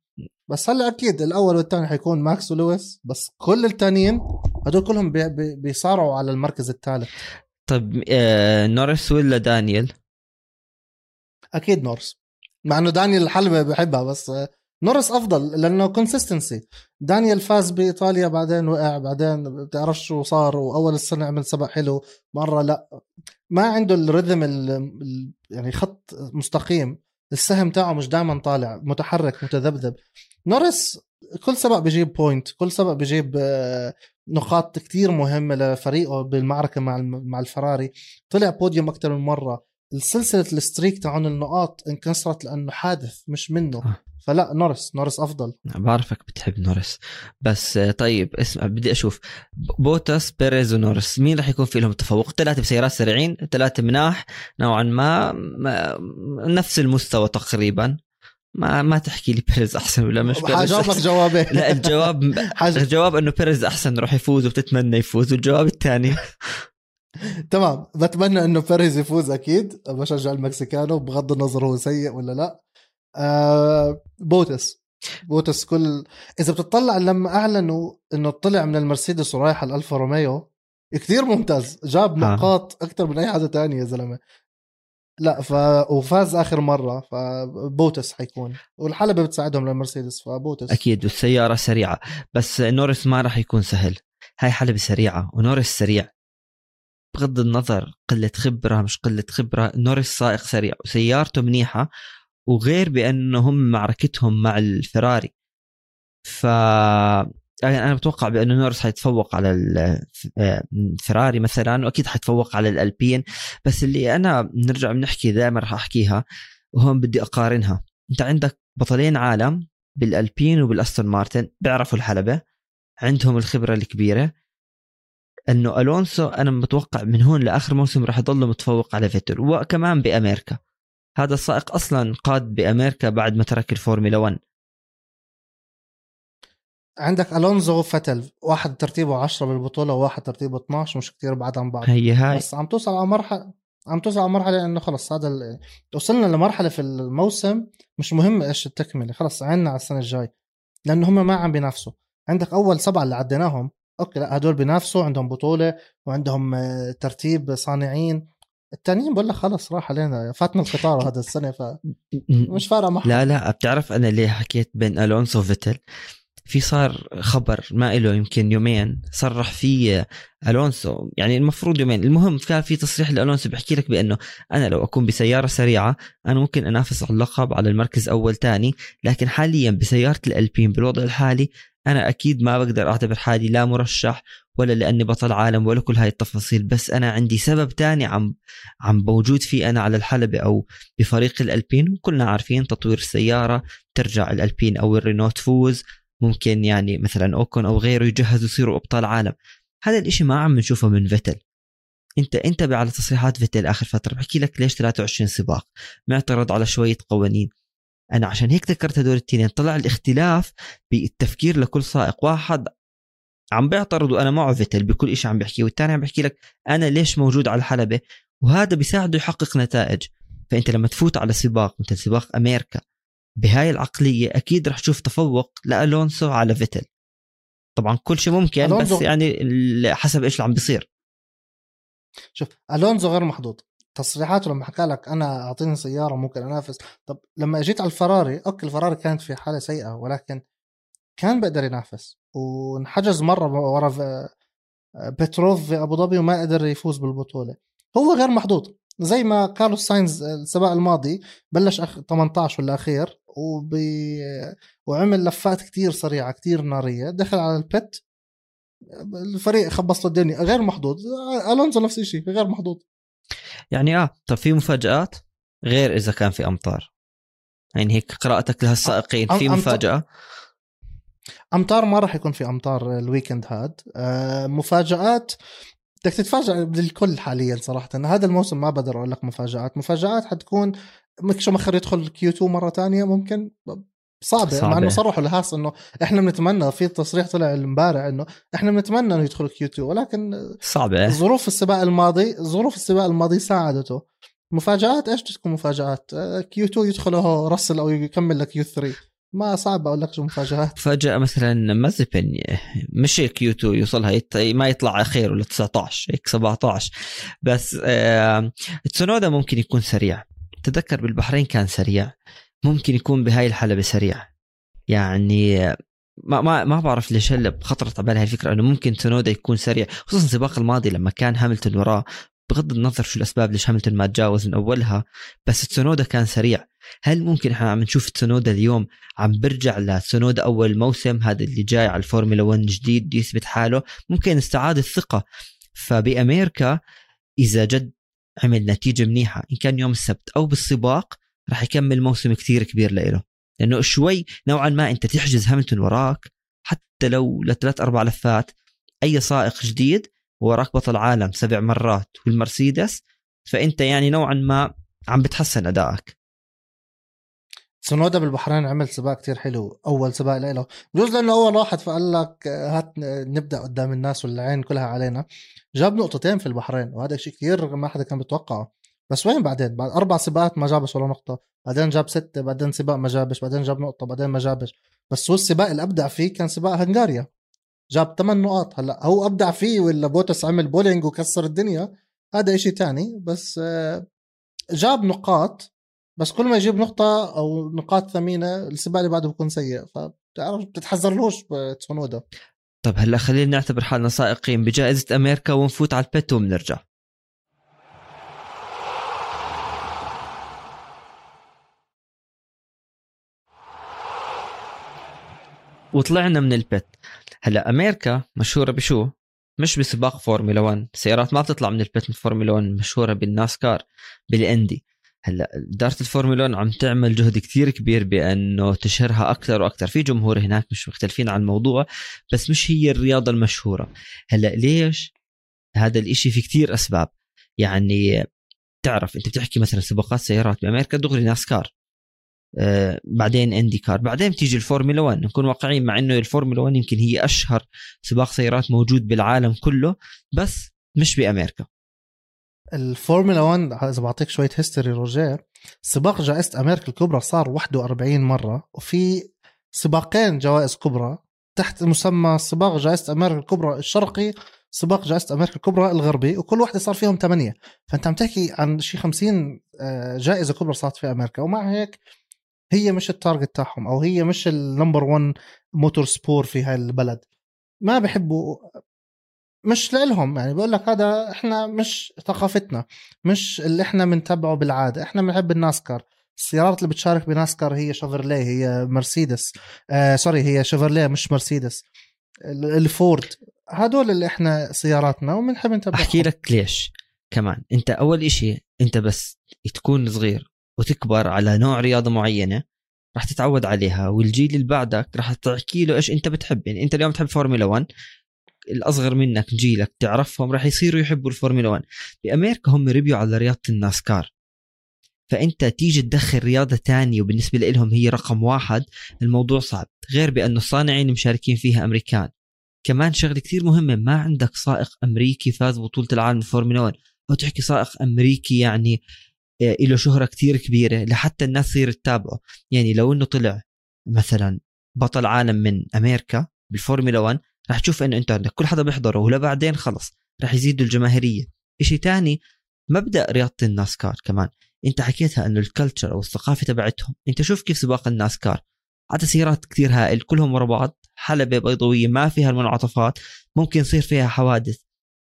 بس هلا أكيد الأول والثاني حيكون ماكس ولويس بس كل الثانيين هدول كلهم بي... بي... بيصارعوا على المركز الثالث. طيب آه نورس ولا دانيال أكيد نورس مع إنه دانيال الحلبة بحبها بس آه، نورس أفضل لأنه consistency دانيال فاز بإيطاليا بعدين وقع بعدين بتعرفش شو صار وأول السنة عمل سبق حلو مرة لا. ما عنده ال rhythm ال- ال- يعني خط مستقيم. السهم تاعه مش دائما طالع متحرك متذبذب. نورس كل سبق بيجيب point كل سبق بيجيب آه، نقاط كتير مهمة لفريقه بالمعركة مع مع الفراري. طلع بوديوم أكثر من مرة. السلسلة ال streak تاعون النقاط انكسرت لأنه حادث مش منه. آه. فلا نورس نورس أفضل. بعرفك بتحب نورس. بس آه، طيب اسمع بدي أشوف. ب- بوتاس بيريز ونورس. مين راح يكون في لهم تفوق؟ ثلاثة بسيارات سريعين ثلاثة مناح. نوعا ما, ما نفس المستوى تقريبا. ما ما تحكي لي بيريز أحسن ولا مش بيريز؟ حجاوبك. جوابين لا الجواب. الجواب إنه بيريز أحسن راح يفوز وبتتمنى يفوز. والجواب الثاني. تمام. بتمنى إنه بيريز يفوز أكيد. بشجع المكسيكانو بغض النظر هو سيء ولا لا. آه بوتس. بوتس كل إذا بتطلع لما أعلنوا إنه طلع من المرسيدس ورايح على الالفا روميو كثير ممتاز. جاب. نقاط أكثر من أي حدا تاني يا زلمة. لا ف وفاز آخر مرة فبوتس حيكون. والحلبة بتساعدهم للمرسيدس فبوتس. أكيد والسيارة سريعة. بس نوريس ما راح يكون سهل. هاي حلبة سريعة ونوريس سريع. بغض النظر قلة خبرة مش قلة خبرة نوريس سائق سريع وسيارته منيحة. وغير بانه هم معركتهم مع الفراري. ف يعني أنا بتوقع بانه نوريس حيتفوق على الفراري مثلا وأكيد حيتفوق على الألبين. بس اللي أنا نرجع بنحكي دائما راح أحكيها وهون بدي أقارنها. أنت عندك بطلين عالم بالألبين وبالأستون مارتن بيعرفوا الحلبة عندهم الخبرة الكبيرة. إنه ألونسو أنا متوقع من هون لآخر موسم راح يضل متفوق على فيتل وكمان بأمريكا. هذا السائق أصلا قاد بأمريكا بعد ما ترك الفورمولا 1 عندك ألونزو وفتل واحد ترتيبه 10 بالبطولة وواحد ترتيبه 12 مش كثير بعد عن بعض. هي هاي. بس عم توصل على مرحلة عم توصل على مرحلة إنه خلص هذا ال... وصلنا لمرحلة في الموسم مش مهم إيش التكملة خلص عنا على السنة الجاي لأنه هم ما عم بينافسوا. عندك أول سبعة اللي عديناهم أوكي لا هدول بينافسوا عندهم بطولة وعندهم آه، ترتيب صانعين. التانيين بقول لك خلص راح علينا فاتنا القطار هذا السنة فمش فارقة معهم. لا لا بتعرف أنا ليه حكيت بين ألونسو وفيتل في صار خبر ما له يمكن يومين صرح فيه ألونسو يعني المفروض يومين. المهم كان في تصريح لألونسو بيحكي لك بأنه أنا لو أكون بسيارة سريعة أنا ممكن أنافس على اللقب على المركز أول ثاني لكن حاليا بسيارة الألبين بالوضع الحالي أنا أكيد ما بقدر أعتبر حالي لا مرشح ولا لأني بطل عالم ولا كل هاي التفاصيل بس أنا عندي سبب تاني عم عم موجود فيه أنا على الحلبة أو بفريق الألبين وكلنا عارفين تطوير السيارة ترجع الألبين أو الرينو تفوز ممكن يعني مثلا أوكون أو غيره يجهزوا يصيروا أبطال عالم. هذا الإشي ما عم نشوفه من فيتل أنت انتبه على تصريحات فيتل آخر فترة بحكي لك ليش 23 سباق؟ معترض على شوية قوانين. أنا عشان هيك ذكرت هدول التنين. طلع الاختلاف بالتفكير لكل سائق. واحد عم بيعترض وأنا معه فيتل بكل شيء عم بيحكي والثاني عم بيحكي لك أنا ليش موجود على الحلبة؟ وهذا بيساعده يحقق نتائج. فأنت لما تفوت على سباق مثل سباق أمريكا بهاي العقلية أكيد رح تشوف تفوق لألونسو على فيتل. طبعا كل شيء ممكن بس يعني حسب إيش اللي عم بيصير. شوف ألونزو غير محظوظ. تصريحاته لما حكى لك أنا أعطيني سيارة ممكن أنافس. طب لما أجيت على الفراري أوكي الفراري كانت في حالة سيئة ولكن كان بيقدر ينافس. وانحجز مرة ورا بتروف في أبو ظبي وما قدر يفوز بالبطولة. هو غير محظوظ. زي ما كارلوس ساينز السباق الماضي بلش أخ... 18 ولا أخير وبي... وعمل لفات كتير سريعة كتير نارية دخل على ال pit الفريق خبص له الدنيا. غير محظوظ. ألونزو نفس الشيء غير محظوظ. يعني آه طب في مفاجآت؟ غير إذا كان في أمطار. يعني هيك قراءتك لهالسائقين في مفاجأة؟ أمطار ما راح يكون في أمطار ال weekend هاد. آه مفاجآت بدك تتفاجئ بالكل حاليا صراحة. هذا الموسم ما بقدر أقول لك مفاجآت. مفاجآت حتكون ميك شوماخر يدخل Q 2 مرة ثانية ممكن؟ صعبة, صعبة مع إنه صرحوا لهاس إنه إحنا بنتمنى في تصريح طلع امبارح إنه إحنا بنتمنى إنه يدخل Q 2 ولكن صعبة. ظروف السباق الماضي ظروف السباق الماضي ساعدته. مفاجآت؟ إيش تكون مفاجآت؟ Q 2 يدخله راسل أو يكمل لك Q 3 ما صعب أقول لك شو مفاجآت. فجاه مثلا مازبن مش كيو 2 يوصلها. ما يطلع اخير ولا 19 هيك 17 بس آه... تسونودا ممكن يكون سريع. تذكر بالبحرين كان سريع. ممكن يكون بهاي الحلبة سريع يعني ما ما ما بعرف ليش هلا خطرت على بالي الفكرة إنه ممكن تسونودا يكون سريع خصوصا السباق الماضي لما كان هاملتون وراه. بغض النظر شو الأسباب ليش هاملتون ما تجاوز من أولها بس تسونودا كان سريع. هل ممكن إحنا عم نشوف تسونودا اليوم عم برجع لتسونودا أول موسم هذا اللي جاي على الفورمولا 1 جديد يثبت حاله؟ ممكن استعاد الثقة. فبأمريكا إذا جد عمل نتيجة منيحة إن كان يوم السبت أو بالسباق راح يكمل موسم كثير كبير لإله. لأنه شوي نوعا ما أنت تحجز هاملتون وراك حتى لو لثلاث أربع لفات أي سائق جديد وراك بطل عالم سبع مرات والمرسيدس فأنت يعني نوعا ما عم بتحسن أدائك. تسونودا بالبحرين عمل سباق كتير حلو أول سباق له بجوز لأنه أول واحد فقال لك هات نبدأ قدام الناس والعين كلها علينا. جاب نقطتين في البحرين وهذا شيء كثير ما حدا كان بيتوقعه. بس وين بعدين؟ بعد أربع سباقات ما جابش ولا نقطة. بعدين جاب ستة بعدين سباق ما جابش بعدين جاب نقطة بعدين ما جابش. بس هو السباق اللي ابدع فيه كان سباق هنغاريا. جاب ثمان نقاط. هلا هو أبدع فيه ولا بوتس عمل بولينج وكسر الدنيا؟ هذا إشي تاني. بس آه، جاب نقاط. بس كل ما يجيب نقطة أو نقاط ثمينة السباق اللي بعده بيكون سيء. فبتعرف بتتحذرلوش بتسونودا. طب هلا خلينا نعتبر حالنا سائقين. بجائزة أمريكا ونفوت على البيت وبنرجع. وطلعنا من البت هلا أمريكا مشهورة بشو؟ مش بسباق فورمولا 1 السيارات ما بتطلع من ال pit من فورمولا 1 مشهورة بالناسكار بالإندي. هلا إدارة الفورمولا 1 عم تعمل جهد كثير كبير بأنه تشهرها أكثر وأكثر. في جمهور هناك مش مختلفين عن الموضوع بس مش هي الرياضة المشهورة. هلا ليش هذا الإشي في كثير أسباب؟ يعني تعرف أنت بتحكي مثلا سباقات سيارات. بأمريكا دغري ناسكار. آه بعدين اندي كار بعدين بتيجي الفورمولا 1 نكون واقعيين مع إنه الفورمولا 1 يمكن هي أشهر سباق سيارات موجود بالعالم كله بس مش بأمريكا. الفورمولا 1 إذا بعطيك شوية history روجير سباق جائزة أمريكا الكبرى صار 41 مرة وفي سباقين جوائز كبرى تحت مسمى سباق جائزة أمريكا الكبرى الشرقي سباق جائزة أمريكا الكبرى الغربي وكل واحدة صار فيهم ثمانية. فأنت عم تحكي عن شيء 50 آه، جائزة كبرى صارت في أمريكا ومع هيك هي مش ال target تاعهم أو هي مش ال number 1 motorsport في هاي البلد. ما بحبوا مش لهم يعني بقول لك هذا إحنا مش ثقافتنا مش اللي إحنا بنتبعه بالعادة إحنا بنحب الناسكار. السيارات اللي بتشارك بناسكار هي شيفرليه هي مرسيدس آه sorry هي شيفرليه مش مرسيدس الفورد هدول اللي إحنا سياراتنا وبنحب نتبعهم. أحكي لك ليش كمان. أنت أول إشي أنت بس تكون صغير. وتكبر على نوع رياضة معينة راح تتعود عليها. والجيل اللي بعدك راح تحكي له إيش أنت بتحب. يعني أنت اليوم تحب فورمولا 1 الأصغر منك جيلك تعرفهم راح يصيروا يحبوا الفورمولا 1 بامريكا هم ربيوا على رياضة الناسكار. فأنت تيجي تدخل رياضة تانية وبالنسبة لهم هي رقم واحد الموضوع صعب. غير بأنه الصانعين المشاركين فيها أمريكان. كمان شغلة كثير مهمة ما عندك سائق أمريكي فاز بطولة العالم الفورمولا 1 أو تحكي سائق أمريكي يعني له شهرة كثير كبيرة لحتى الناس تصير تتابعه. يعني لو إنه طلع مثلا بطل عالم من أمريكا بالفورمولا 1 راح تشوف إنه أنت عندك كل حدا بيحضره ولا بعدين خلص راح يزيدوا الجماهيرية. شيء تاني مبدأ رياضة الناسكار كمان. أنت حكيتها إنه ال culture أو الثقافة تبعتهم. أنت شوف كيف سباق الناسكار. عدد سيارات كثير هائل كلهم ورا بعض حلبة بيضاوية ما فيها المنعطفات ممكن يصير فيها حوادث.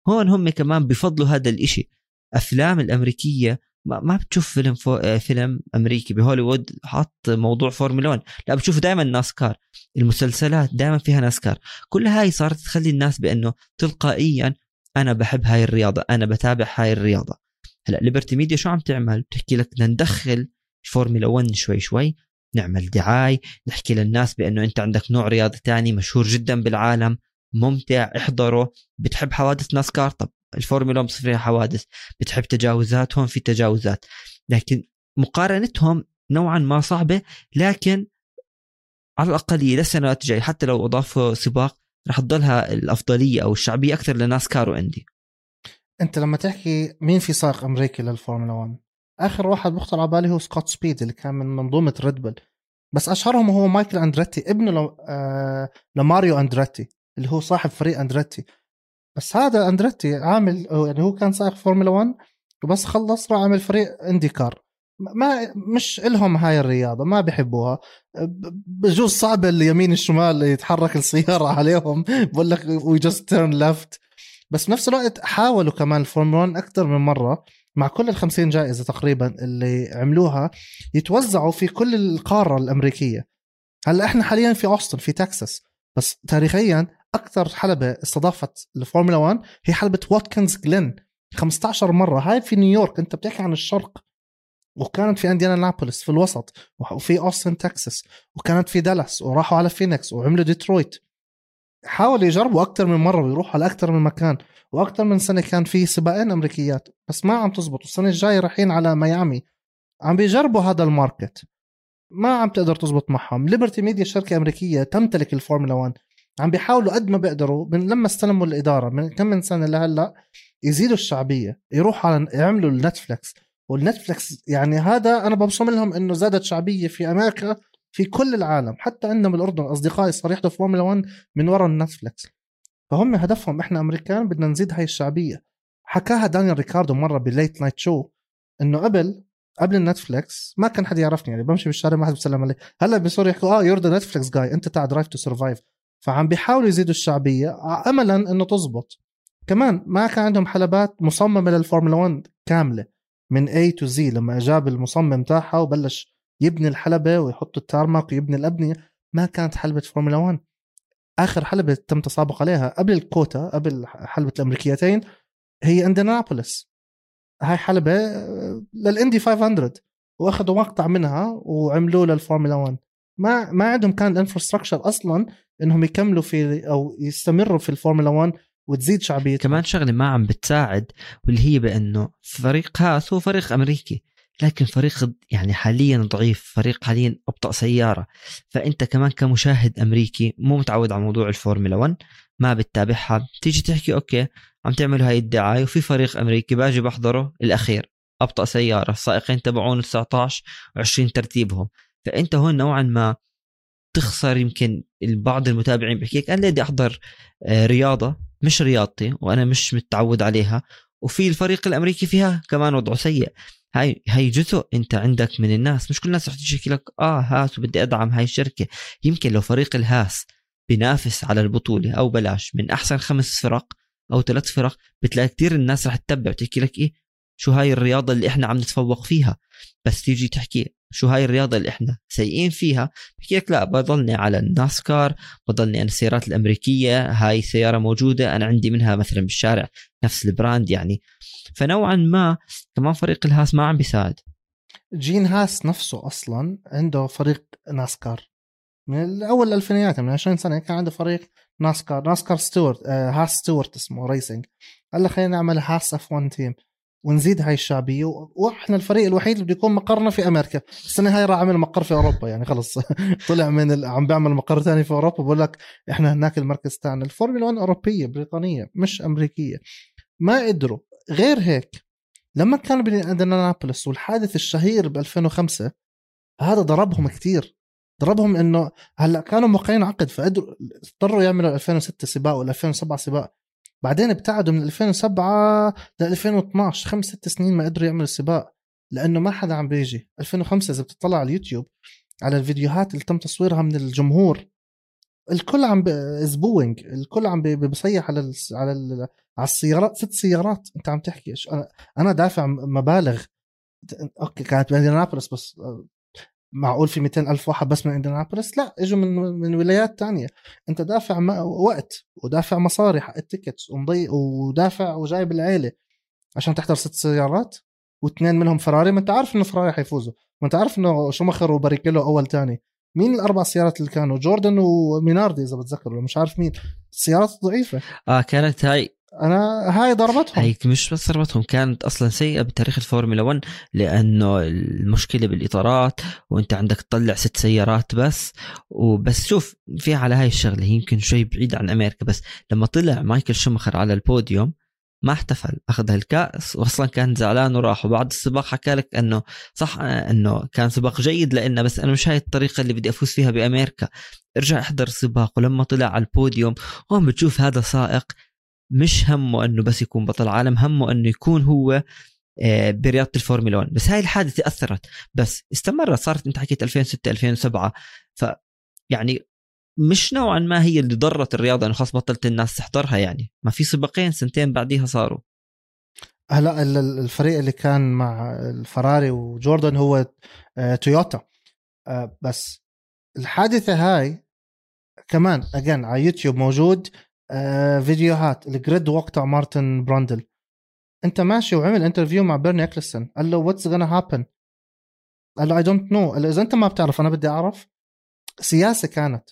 هون هم كمان بفضلوا هذا الإشي. أفلام الأمريكية ما, بتشوف فيلم فو... آه، فيلم أمريكي بهوليوود حط موضوع فورمولا 1 لا بتشوف دائما ناسكار. المسلسلات دائما فيها ناسكار. كل هاي صارت تخلي الناس بأنه تلقائيا أنا بحب هاي الرياضة أنا بتابع هاي الرياضة. هلا ليبرتي ميديا شو عم تعمل؟ بتحكي لك بدنا ندخل فورمولا 1 شوي شوي نعمل دعاي نحكي للناس بأنه أنت عندك نوع رياضة تاني مشهور جدا بالعالم ممتع احضره. بتحب حوادث ناسكار؟ طب الفورمولا بصير فيها حوادث بتحب تجاوزات هون في تجاوزات. لكن مقارنتهم نوعا ما صعبة لكن على الاقليه للسنوات الجاية حتى لو أضافوا سباق رح تضلها الأفضلية أو الشعبية أكثر لناسكار واندي أنت لما تحكي مين في سائق أمريكي للفورمولا 1 آخر واحد بخطر على بالي هو سكوت سبيد اللي كان من منظومة ريد بول. بس أشهرهم هو مايكل أندريتي ابنه. آه... لماريو أندريتي اللي هو صاحب فريق أندريتي. بس هذا أندريتي عامل يعني هو كان سائق فورمولا 1 وبس خلص راح عمل فريق إنديكار. ما مش إلهم هاي الرياضة ما بيحبوها. بجوز صعب اليمين الشمال يتحرك السيارة عليهم بقول لك we just turn left بس بنفس الوقت حاولوا كمان الفورمولا 1 أكثر من مرة مع كل ال 50 جائزة تقريبا اللي عملوها يتوزعوا في كل القارة الأمريكية. هلأ إحنا حاليا في أوستن في تكساس. بس تاريخيا أكثر حلبة استضافت الفورمولا 1 هي حلبة واتكنز جلين. 15 مرة. هاي في نيويورك. أنت بتحكي عن الشرق. وكانت في انديانا نابولس في الوسط. وفي أوستن تكساس. وكانت في دالاس. وراحوا على فينيكس. وعملوا ديترويت. حاولوا يجربوا أكثر من مرة. ويروحوا على أكثر من مكان. وأكثر من سنة كان في سباقين أمريكيات. بس ما عم تزبط والسنة الجاية رايحين على ميامي. عم بيجربوا هذا ال market. ما عم تقدر تزبط معهم. ليبرتي ميديا شركة أمريكية تمتلك الفورمولا 1 عم بيحاولوا قد ما بيقدروا من لما استلموا الإدارة من كم من سنة لهلأ يزيدوا الشعبية يروحوا على يعملوا النتفلكس والنتفلكس يعني هذا أنا ببصم لهم إنه زادت شعبية في أمريكا في كل العالم حتى عندنا بالاردن أصدقائي صار يحضروا فورمولا 1 من وراء النتفلكس فهم هدفهم إحنا أمريكان بدنا نزيد هاي الشعبية. حكاها دانيال ريكاردو مرة بال late night show إنه قبل قبل النتفلكس ما كان حد يعرفني يعني بمشي بالشارع ما حد بيسلم علي. هلأ بيصيروا يحكوا آه you're the Netflix guy أنت تاع Drive to Survive فعم بيحاولوا يزيدوا الشعبية املا إنه تزبط. كمان ما كان عندهم حلبات مصممة للفورمولا 1 كاملة. من A to Z لما جاب المصمم تاعها وبلش يبني الحلبة ويحط ال tarmac ويبني الأبنية ما كانت حلبة فورمولا 1 آخر حلبة تم تسابق عليها قبل ال COTA قبل حلبة الأمريكيتين هي إنديانابوليس. هاي حلبة آه، للإندي 500 وأخذوا مقطع منها وعملوه للفورمولا 1 ما ما عندهم كان ال infrastructure أصلا إنهم يكملوا في أو يستمروا في الفورمولا 1 وتزيد شعبيتها كمان شغلة ما عم بتساعد واللي هي بإنه فريق هاس هو فريق أمريكي لكن فريق يعني حاليا ضعيف فريق حاليا أبطأ سيارة. فأنت كمان كمشاهد أمريكي مو متعود على موضوع الفورمولا 1 ما بتتابعها. تيجي تحكي okay عم تعملوا هاي الدعاية وفي فريق أمريكي باجي بحضره الأخير أبطأ سيارة السائقين تبعون 19 و20 ترتيبهم. فأنت هون نوعا ما تخسر يمكن بعض المتابعين بيحكي لك أنا بدي أحضر آه، رياضة مش رياضتي وأنا مش متعود عليها وفي الفريق الأمريكي فيها كمان وضعه سيء. هاي هاي جزء أنت عندك من الناس مش كل الناس رح تحكي لك آه هاس وبدي أدعم هاي الشركة. يمكن لو فريق الهاس بينافس على البطولة أو بلاش من أحسن خمس فرق أو ثلاث فرق بتلاقي كثير الناس رح تتبع وتحكي لك إيه شو هاي الرياضة اللي إحنا عم نتفوق فيها؟ بس تيجي تحكي شو هاي الرياضة اللي إحنا سيئين فيها بحكي لك لا بضلني على الناسكار بضلني أنا السيارات الأمريكية هاي سياره موجودة أنا عندي منها مثلا بالشارع نفس ال brand يعني. فنوعا ما كمان فريق الهاس ما عم بيساعد. جين هاس نفسه أصلا عنده فريق ناسكار. من اول الألفينيات من 20 سنة كان عنده فريق ناسكار ناسكار ستيوارت آه هاس ستيوارت اسمه racing قال خلينا نعمل Haas F1 team ونزيد هاي الشعبيه وإحنا الفريق الوحيد اللي بده يكون مقرنا في أمريكا. السنة هاي راح اعمل مقر في أوروبا يعني خلص. طلع من ال... عم بيعمل مقر ثاني في أوروبا. بقول لك إحنا هناك المركز تاعنا. الفورمولا 1 أوروبية بريطانية مش أمريكية. ما قدروا. غير هيك لما كانوا بانديانابوليس والحادث الشهير ب 2005 هذا ضربهم كثير ضربهم إنه هلأ كانوا موقعين عقد فقدروا اضطروا يعملوا 2006 سباق ولا 2007 سباق. بعدين ابتعدوا من 2007 ل 2012 خمس ست سنين ما قدروا يعملوا سباق لأنه ما حدا عم بيجي. 2005 إذا بتطلع على اليوتيوب على الفيديوهات اللي تم تصويرها من الجمهور الكل عم زبوينج الكل عم بيصيح على على ال على السيارات ست سيارات. أنت عم تحكي أنا أنا دافع مبالغ. okay كانت بانديانابوليس بس معقول في 200 ألف واحد بس من انديانابوليس لا إجوا من من ولايات تانية. أنت دافع وقت ودافع مصاري حق ال tickets ومضي ودافع وجايب العيلة عشان تحضر ست سيارات واثنين منهم فراري. ما أنت عارف إنه فراري حيفوزوا. ما أنت عارف إنه شومخر وباريكيلو أول تاني. مين الأربع سيارات اللي كانوا؟ جوردن وميناردي إذا بتذكر مش عارف مين. سيارات ضعيفة. آه كانت هاي أنا هاي ضربتهم. هي مش بس ضربتهم كانت أصلا سيئة بتاريخ الفورمولا 1 لأنه المشكلة بالإطارات وأنت عندك تطلع ست سيارات بس. وبس شوف في على هاي الشغلة يمكن شوي بعيد عن أمريكا بس لما طلع مايكل شومخر على البوديوم ما احتفل أخذ الكاس واصلا كان زعلان وراح. وبعد السباق حكى لك إنه صح إنه كان سباق جيد لإنه بس أنا مش هاي الطريقة اللي بدي أفوز فيها بأمريكا. ارجع احضر السباق ولما طلع على البوديوم هون بتشوف هذا سائق مش همه إنه بس يكون بطل عالم همه إنه يكون هو آه، برياضة الفورمولا 1 بس هاي الحادثة أثرت. بس استمرت صارت أنت حكيت 2006 2007 ف يعني مش نوعا ما هي اللي ضرت الرياضة إنه خلاص بطلت الناس تحضرها يعني. ما في سباقين سنتين بعديها صاروا. هلا الفريق اللي كان مع الفراري وجوردن هو آه، تويوتا. آه، بس الحادثة هاي كمان again على يوتيوب موجود. آه، فيديوهات. ال grid walk تاع مارتن براندل. انت ماشي وعمل interview مع بيرني إكلستون قال له what's gonna happen قال له I don't know إذا أنت ما بتعرف أنا بدي أعرف. سياسة كانت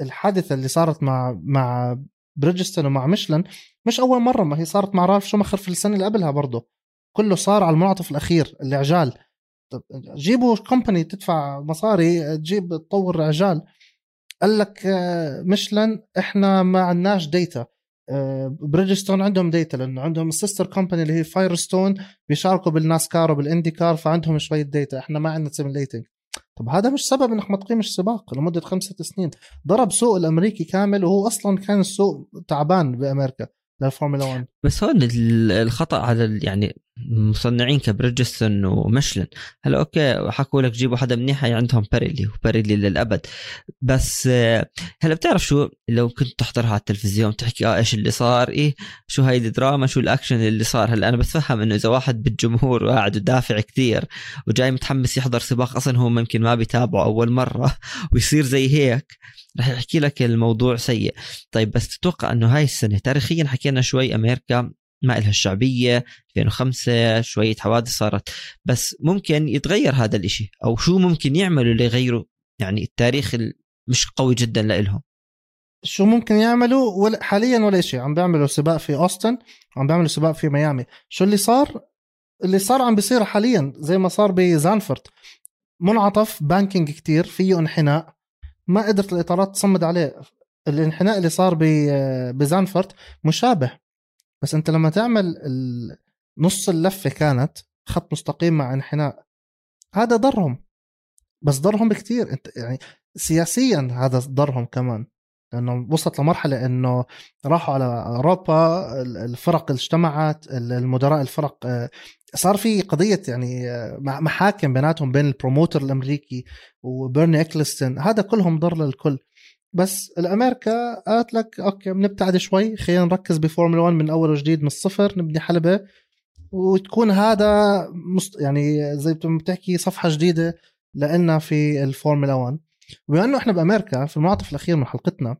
الحادثة اللي صارت مع مع بريدجستون ومع ميشلن مش أول مرة. ما هي صارت مع رالف شومخر في السنة اللي قبلها برضه. كله صار على المنعطف الأخير العجال جيبوا company تدفع مصاري تجيب تطور عجال قال لك آه، ميشلان إحنا ما عندناش data آه، بريدجستون عندهم data لأنه عندهم ال sister company اللي هي فايرستون بيشاركوا بالناسكار وبالاندي كار فعندهم شوية data إحنا ما عندنا simulating طب هذا مش سبب إنك ما تقيمش سباق لمدة خمس ست سنين. ضرب سوق الأمريكي كامل وهو أصلا كان السوق تعبان بأمريكا للفورمولا 1 بس هون الخطأ على يعني مصنعين كبريدجستون ومشلن هلا okay حكوا لك جيبوا حدا منيح عندهم باريلي وباريلي للأبد. بس آه، هلا بتعرف شو؟ لو كنت تحضرها على التلفزيون تحكي آه إيش اللي صار؟ إيه شو هاي الدراما؟ شو الأكشن اللي صار؟ هلا أنا بتفهم إنه إذا واحد بالجمهور وقاعد ودافع كثير وجاي متحمس يحضر سباق أصلا هو ممكن ما بيتابعه أول مرة ويصير زي هيك. رح يحكي لك الموضوع سيء. طيب بس تتوقع إنه هاي السنة تاريخيا حكينا شوي أمريكا ما إلها الشعبية 2005 شوية حوادث صارت. بس ممكن يتغير هذا الإشي أو شو ممكن يعملوا ليغيروا يعني التاريخ مش قوي جدا لإلهم. شو ممكن يعملوا؟ ولا حاليا ولا شيء عم بيعملوا سباق في أوستن عم بيعملوا سباق في ميامي. شو اللي صار؟ اللي صار عم بيصير حاليا زي ما صار بزانفورت منعطف banking كتير فيه انحناء. ما قدرت الإطارات تصمد عليه. الانحناء اللي صار بزانفورت مشابه. بس أنت لما تعمل نص اللفة كانت خط مستقيم مع انحناء هذا ضرهم. بس ضرهم بكثير أنت يعني سياسيا هذا ضرهم كمان. لأنه وصلت لمرحلة إنه راحوا على أوروبا الفرق اجتمعت المدراء الفرق آه، صار في قضية يعني آه، محاكم بيناتهم بين ال promoter الأمريكي وبيرني إكلستون. هذا كلهم ضر للكل. بس الأمريكا قالت لك okay بنبتعد شوي خلينا نركز بفورمولا 1 من أول وجديد من الصفر نبني حلبة. وتكون هذا مست... يعني زي ما بتحكي صفحة جديدة لنا في الفورمولا 1 بما إنه إحنا بأمريكا في المنعطف الأخير من حلقتنا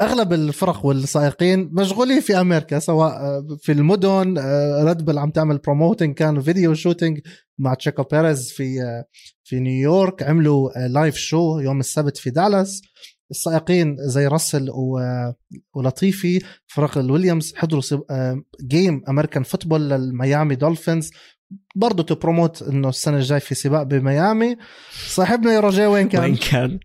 أغلب الفرق والسائقين مشغولين في أمريكا سواء في المدن ريد بل عم تعمل promoting كان video shooting مع تشيكو بيريز في في نيويورك عملوا live show يوم السبت في دالاس. السائقين زي راسل ولطيفي فرق الويليامز حضروا game American football للميامي دولفينز برضه ت promote إنه السنة الجاي في سباق بميامي. صاحبنا يا رجاء وين كان؟ وين كان؟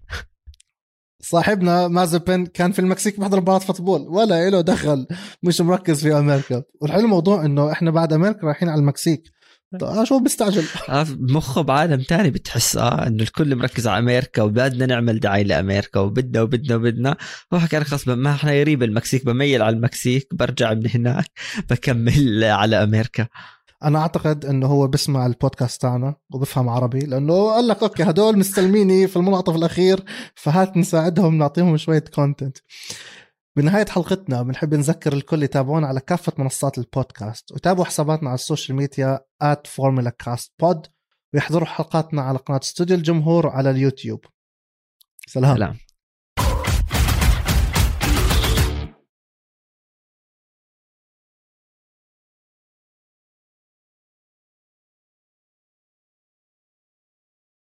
صاحبنا مازبين كان في المكسيك بحضر مباراة football. ولا له دخل مش مركز في أمريكا. والحلو الموضوع إنه إحنا بعد أمريكا رايحين على المكسيك. شو بيستعجل آه مخه بعالم تاني بتحس آه إنه الكل مركز على أمريكا وبدنا نعمل دعاية لأمريكا وبدنا وبدنا وبدنا. هو حكى لك خلص ما إحنا قريب المكسيك بميل على المكسيك برجع من هناك بكمل على أمريكا. أنا أعتقد إنه هو بسمع البودكاست تاعنا وبفهم عربي لأنه قال لك okay هدول مستلميني في المنعطف الأخير فهات نساعدهم نعطيهم شوية content بنهاية حلقتنا بنحب نذكر الكل يتابعونا على كافة منصات البودكاست وتابعوا حساباتنا على ال social media at بود ويحضروا حلقاتنا على قناة استوديو الجمهور على اليوتيوب سلام, سلام.